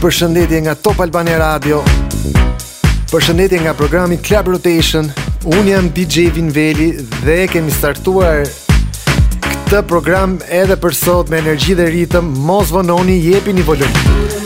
Përshëndetje nga Top Albania Radio. Përshëndetje nga programi Club Rotation. Unë jam DJ Vinveli dhe kemi startuar këtë program edhe për sot me energji dhe ritëm. Mos vononi, jepi një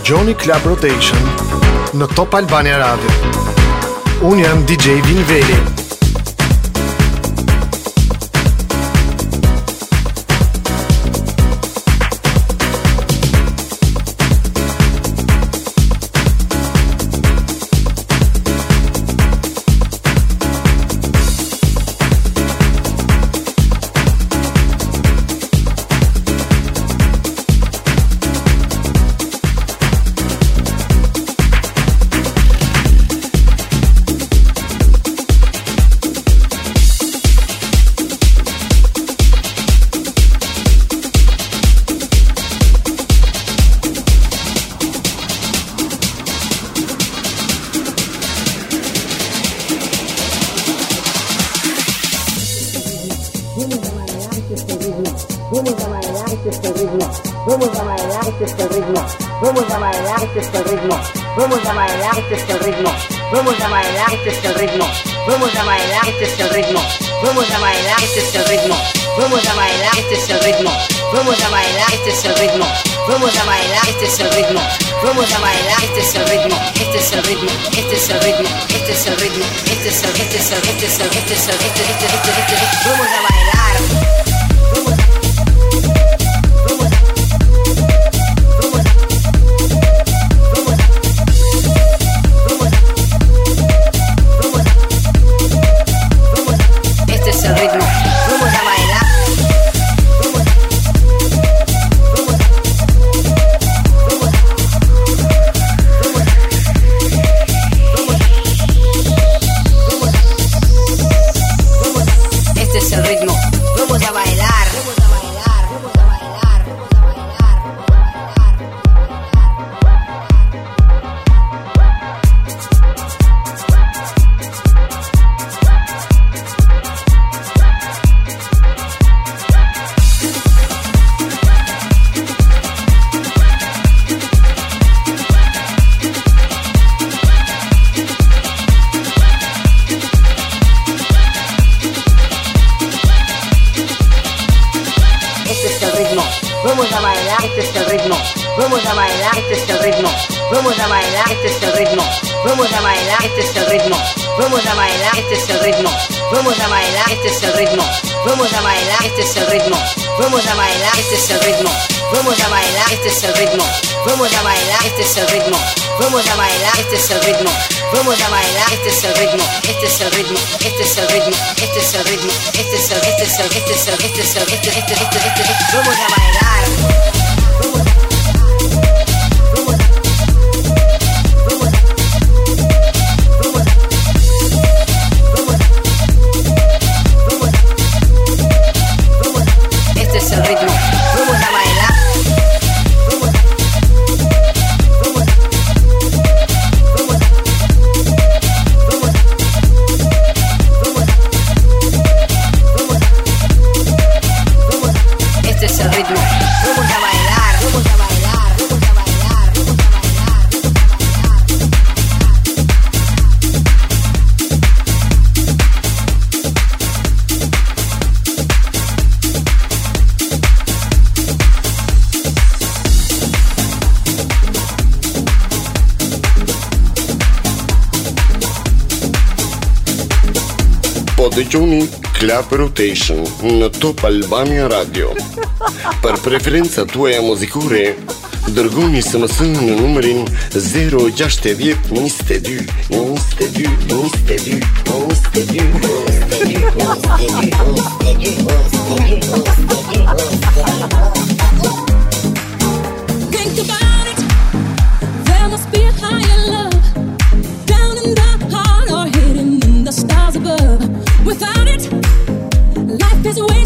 Johnny Club Rotation në Top Albania Radio. Unë jam DJ Vinveli. bailar. Este es el ritmo, este es el ritmo, este es el ritmo, este es el ritmo, este es el, este es el, este es el, este es el, este, este este, este, este, este, vamos a bailar. bailar, este es el ritmo. Vamos a bailar, este es el ritmo. Vamos a bailar, este es el ritmo. Vamos a bailar, este es el ritmo. Vamos a bailar, este es el ritmo. Vamos a bailar, este es el ritmo. Este es el ritmo. Este es el ritmo. Este es el ritmo. Este es el este es el este es el este es el este este este este. Vamos a bailar. emisioni Club Rotation në Top Albania Radio. Për preferenca tuaja muzikore, dërgoni SMS në numërin 060 22 22 22 22 22 22 Without it, life is wasted time.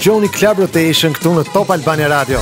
Dëgjoni Club Rotation këtu në Top Albania Radio.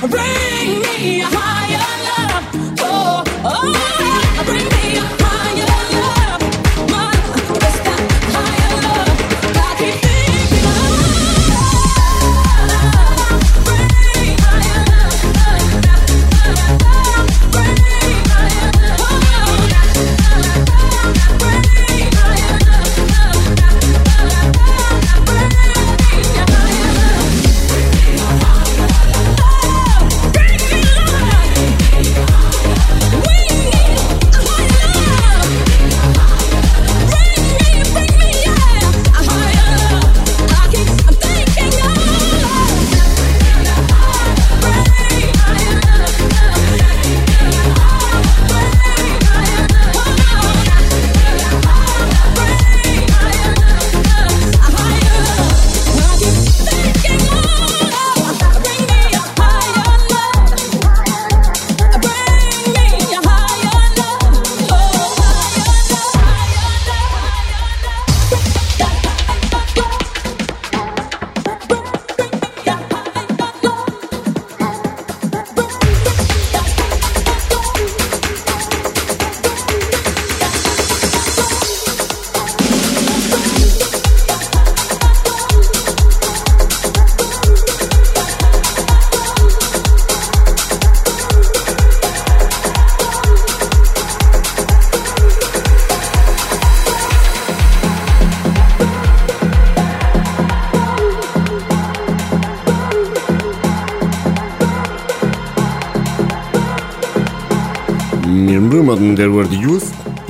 Bring me a heart.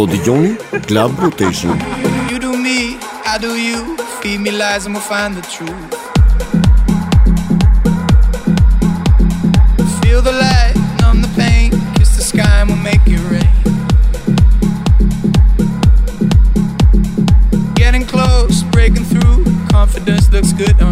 for Club Rotation. You do me, I do you. Feed me lies and we'll find the truth. Feel the light, numb the pain. Kiss the sky and we'll make it rain. Getting close, breaking through. Confidence looks good on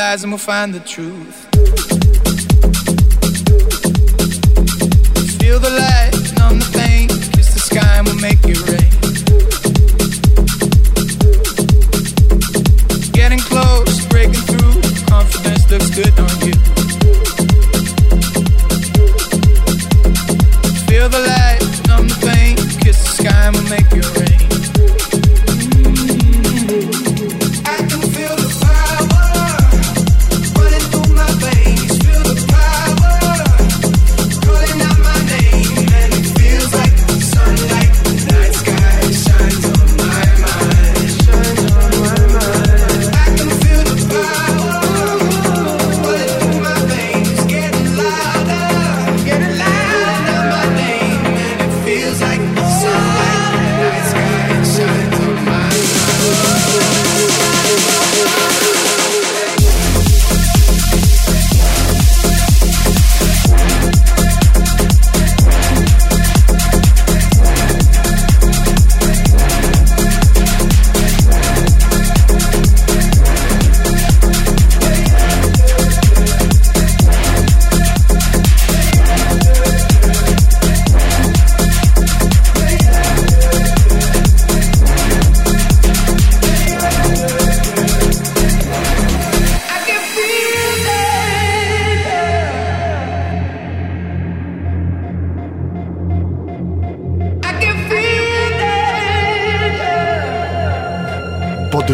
lies and we'll find the truth. Feel the light, numb the pain, kiss the sky and we'll make it rain. Getting close, breaking through, confidence looks good.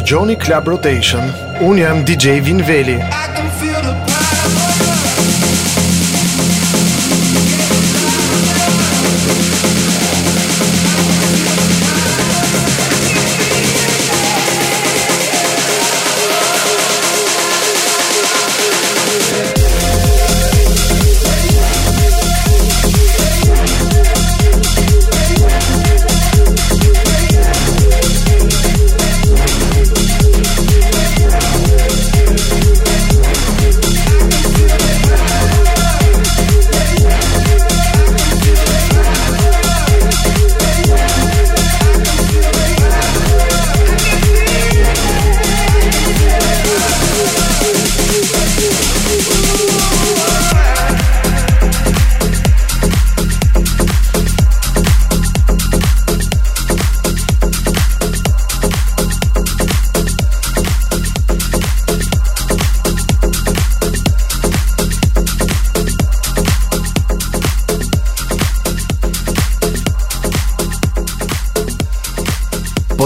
dëgjoni Club Rotation. Un jam DJ Vinveli.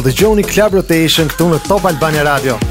Po dëgjoni Club Rotation këtu në Top Albania Radio.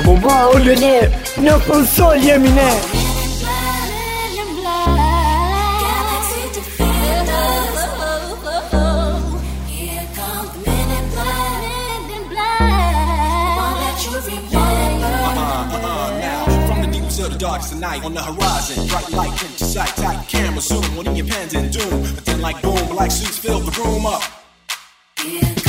بابا اولونير نوبل سول يمينه the darkest tonight on the horizon. Bright light into sight, tight camera zoom on the impending doom. But then, like boom, black suits fill the room up. Yeah.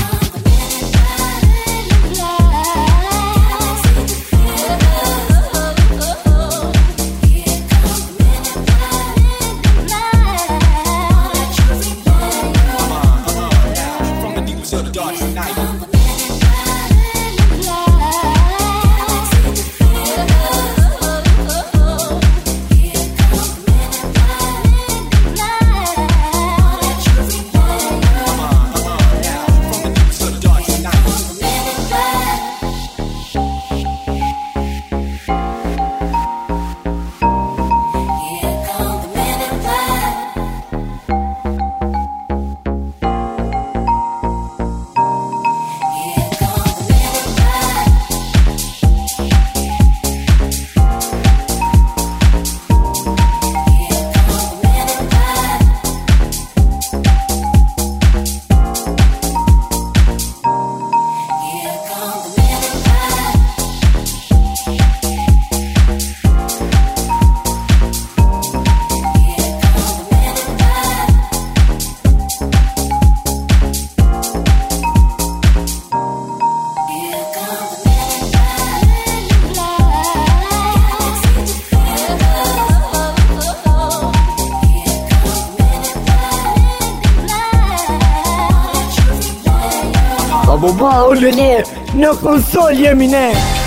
Po po,